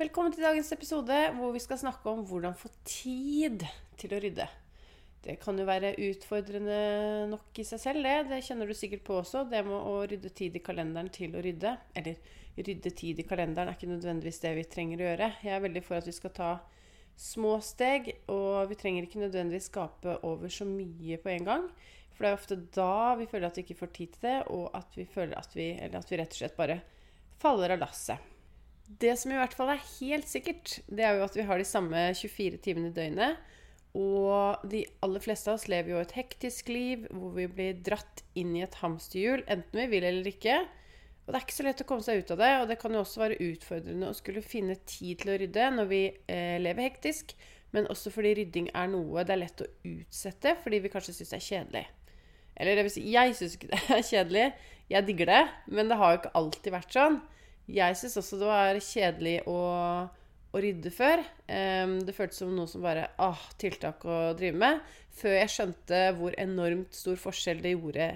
Velkommen til dagens episode hvor vi skal snakke om hvordan få tid til å rydde. Det kan jo være utfordrende nok i seg selv, det. Det kjenner du sikkert på også. Det med å rydde tid i kalenderen til å rydde. Eller rydde tid i kalenderen er ikke nødvendigvis det vi trenger å gjøre. Jeg er veldig for at vi skal ta små steg, og vi trenger ikke nødvendigvis skape over så mye på en gang. For det er ofte da vi føler at vi ikke får tid til det, og at vi føler at vi, eller at vi rett og slett bare faller av lasset. Det som i hvert fall er helt sikkert, det er jo at vi har de samme 24 timene i døgnet. Og de aller fleste av oss lever jo et hektisk liv hvor vi blir dratt inn i et hamsterhjul, enten vi vil eller ikke. Og det er ikke så lett å komme seg ut av det, og det kan jo også være utfordrende å skulle finne tid til å rydde når vi eh, lever hektisk, men også fordi rydding er noe det er lett å utsette fordi vi kanskje syns det er kjedelig. Eller det vil si, jeg syns ikke det er kjedelig, jeg digger det, men det har jo ikke alltid vært sånn. Jeg syns også det var kjedelig å, å rydde før. Um, det føltes som noe som bare ah, tiltak å drive med. Før jeg skjønte hvor enormt stor forskjell det gjorde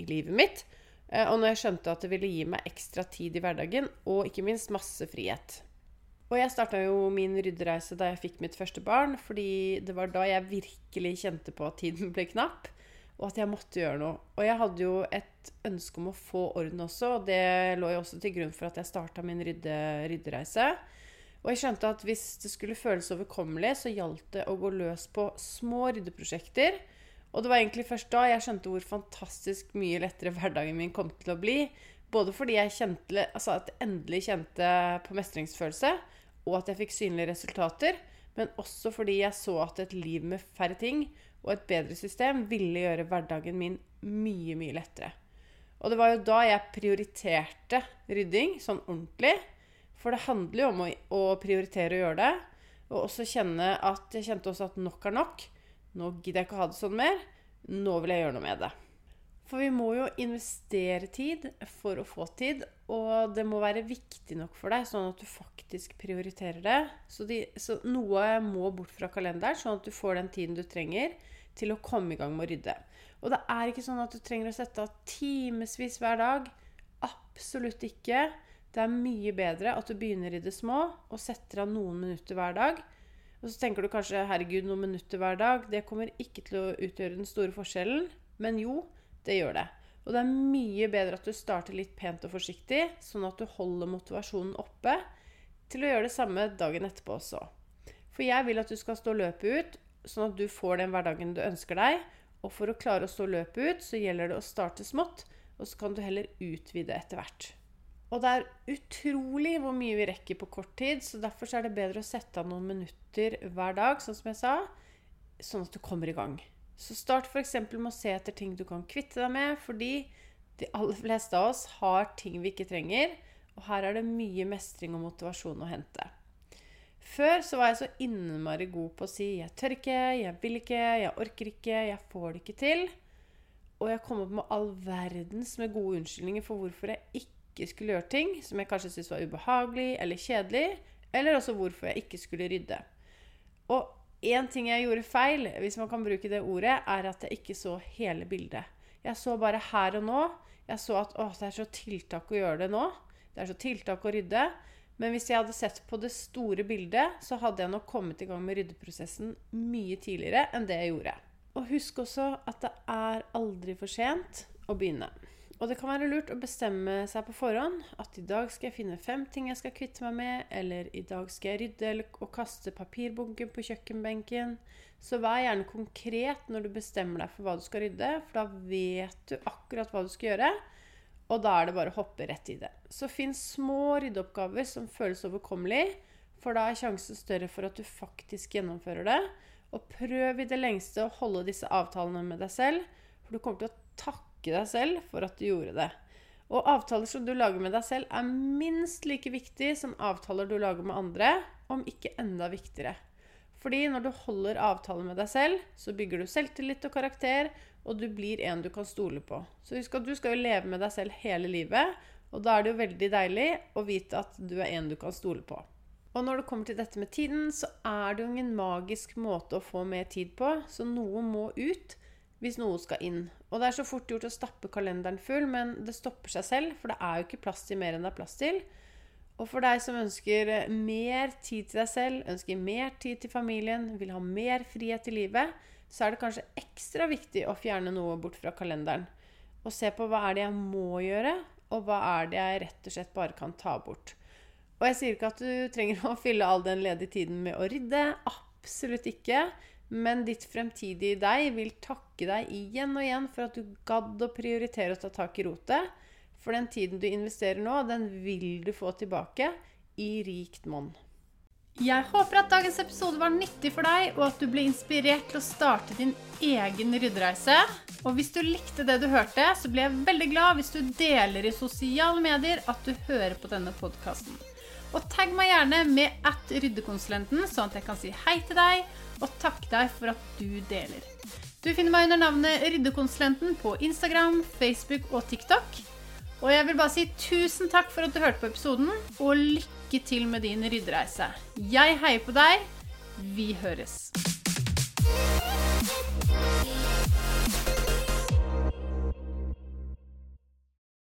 i livet mitt. Uh, og når jeg skjønte at det ville gi meg ekstra tid i hverdagen, og ikke minst masse frihet. Og jeg starta jo min ryddereise da jeg fikk mitt første barn, fordi det var da jeg virkelig kjente på at tiden ble knapp og at jeg måtte gjøre noe. Og jeg hadde jo et ønske om å få orden også, og det lå jo også til grunn for at jeg starta min rydde, ryddereise. Og jeg skjønte at hvis det skulle føles overkommelig, så gjaldt det å gå løs på små ryddeprosjekter. Og det var egentlig først da jeg skjønte hvor fantastisk mye lettere hverdagen min kom til å bli. Både fordi jeg kjente, altså at jeg endelig kjente på mestringsfølelse, og at jeg fikk synlige resultater. Men også fordi jeg så at et liv med færre ting og et bedre system ville gjøre hverdagen min mye, mye lettere. Og det var jo da jeg prioriterte rydding sånn ordentlig. For det handler jo om å, å prioritere å gjøre det. Og også kjenne at jeg kjente også at nok er nok. Nå gidder jeg ikke å ha det sånn mer. Nå vil jeg gjøre noe med det. For vi må jo investere tid for å få tid, og det må være viktig nok for deg, sånn at du faktisk prioriterer det. Så, de, så noe må bort fra kalenderen, sånn at du får den tiden du trenger til å komme i gang med å rydde. Og det er ikke sånn at du trenger å sette av timevis hver dag. Absolutt ikke. Det er mye bedre at du begynner i det små og setter av noen minutter hver dag. Og så tenker du kanskje 'herregud, noen minutter hver dag'. Det kommer ikke til å utgjøre den store forskjellen. Men jo, det gjør det. Og det er mye bedre at du starter litt pent og forsiktig, sånn at du holder motivasjonen oppe til å gjøre det samme dagen etterpå også. For jeg vil at du skal stå løpet ut, sånn at du får den hverdagen du ønsker deg. Og for å klare å stå løpet ut, så gjelder det å starte smått, og så kan du heller utvide etter hvert. Og det er utrolig hvor mye vi rekker på kort tid, så derfor er det bedre å sette av noen minutter hver dag, sånn som jeg sa, sånn at du kommer i gang. Så start f.eks. med å se etter ting du kan kvitte deg med, fordi de aller fleste av oss har ting vi ikke trenger, og her er det mye mestring og motivasjon å hente. Før så var jeg så innmari god på å si 'jeg tør ikke', 'jeg vil ikke', 'jeg orker ikke', 'jeg får det ikke til'. Og jeg kom opp med all verdens med gode unnskyldninger for hvorfor jeg ikke skulle gjøre ting som jeg kanskje syntes var ubehagelig eller kjedelig, eller også hvorfor jeg ikke skulle rydde. Og Én ting jeg gjorde feil, hvis man kan bruke det ordet, er at jeg ikke så hele bildet. Jeg så bare her og nå. Jeg så at å, det er så tiltak å gjøre det nå. Det er så tiltak å rydde. Men hvis jeg hadde sett på det store bildet, så hadde jeg nok kommet i gang med ryddeprosessen mye tidligere enn det jeg gjorde. Og husk også at det er aldri for sent å begynne. Og det kan være lurt å bestemme seg på forhånd at i dag skal jeg finne fem ting jeg skal kvitte meg med, eller i dag skal jeg rydde og kaste papirbunken på kjøkkenbenken. Så vær gjerne konkret når du bestemmer deg for hva du skal rydde, for da vet du akkurat hva du skal gjøre. Og da er det bare å hoppe rett i det. Så finn små ryddeoppgaver som føles overkommelig, for da er sjansen større for at du faktisk gjennomfører det. Og prøv i det lengste å holde disse avtalene med deg selv, for du kommer til å takke deg selv for at du gjorde det. Og avtaler som du lager med deg selv, er minst like viktig som avtaler du lager med andre, om ikke enda viktigere. Fordi når du holder avtaler med deg selv, så bygger du selvtillit og karakter, og du blir en du kan stole på. Så husk at du skal jo leve med deg selv hele livet, og da er det jo veldig deilig å vite at du er en du kan stole på. Og når det kommer til dette med tiden, så er det jo ingen magisk måte å få mer tid på, så noe må ut hvis noe skal inn. Og det er så fort gjort å stappe kalenderen full, men det stopper seg selv, for det er jo ikke plass til mer enn det er plass til. Og for deg som ønsker mer tid til deg selv, ønsker mer tid til familien, vil ha mer frihet i livet, så er det kanskje ekstra viktig å fjerne noe bort fra kalenderen. Og se på hva er det jeg må gjøre, og hva er det jeg rett og slett bare kan ta bort. Og jeg sier ikke at du trenger å fylle all den ledige tiden med å rydde. Absolutt ikke. Men ditt fremtidige deg vil takke deg igjen og igjen for at du gadd å prioritere å ta tak i rotet. For den tiden du investerer nå, den vil du få tilbake i rikt monn. Jeg håper at dagens episode var nyttig for deg, og at du ble inspirert til å starte din egen ryddereise. Og hvis du likte det du hørte, så blir jeg veldig glad hvis du deler i sosiale medier at du hører på denne podkasten. Og tagg meg gjerne med at ryddekonsulenten, sånn at jeg kan si hei til deg og takke deg for at du deler. Du finner meg under navnet Ryddekonsulenten på Instagram, Facebook og TikTok. Og jeg vil bare si tusen takk for at du hørte på episoden, og lykke til med din ryddereise. Jeg heier på deg. Vi høres.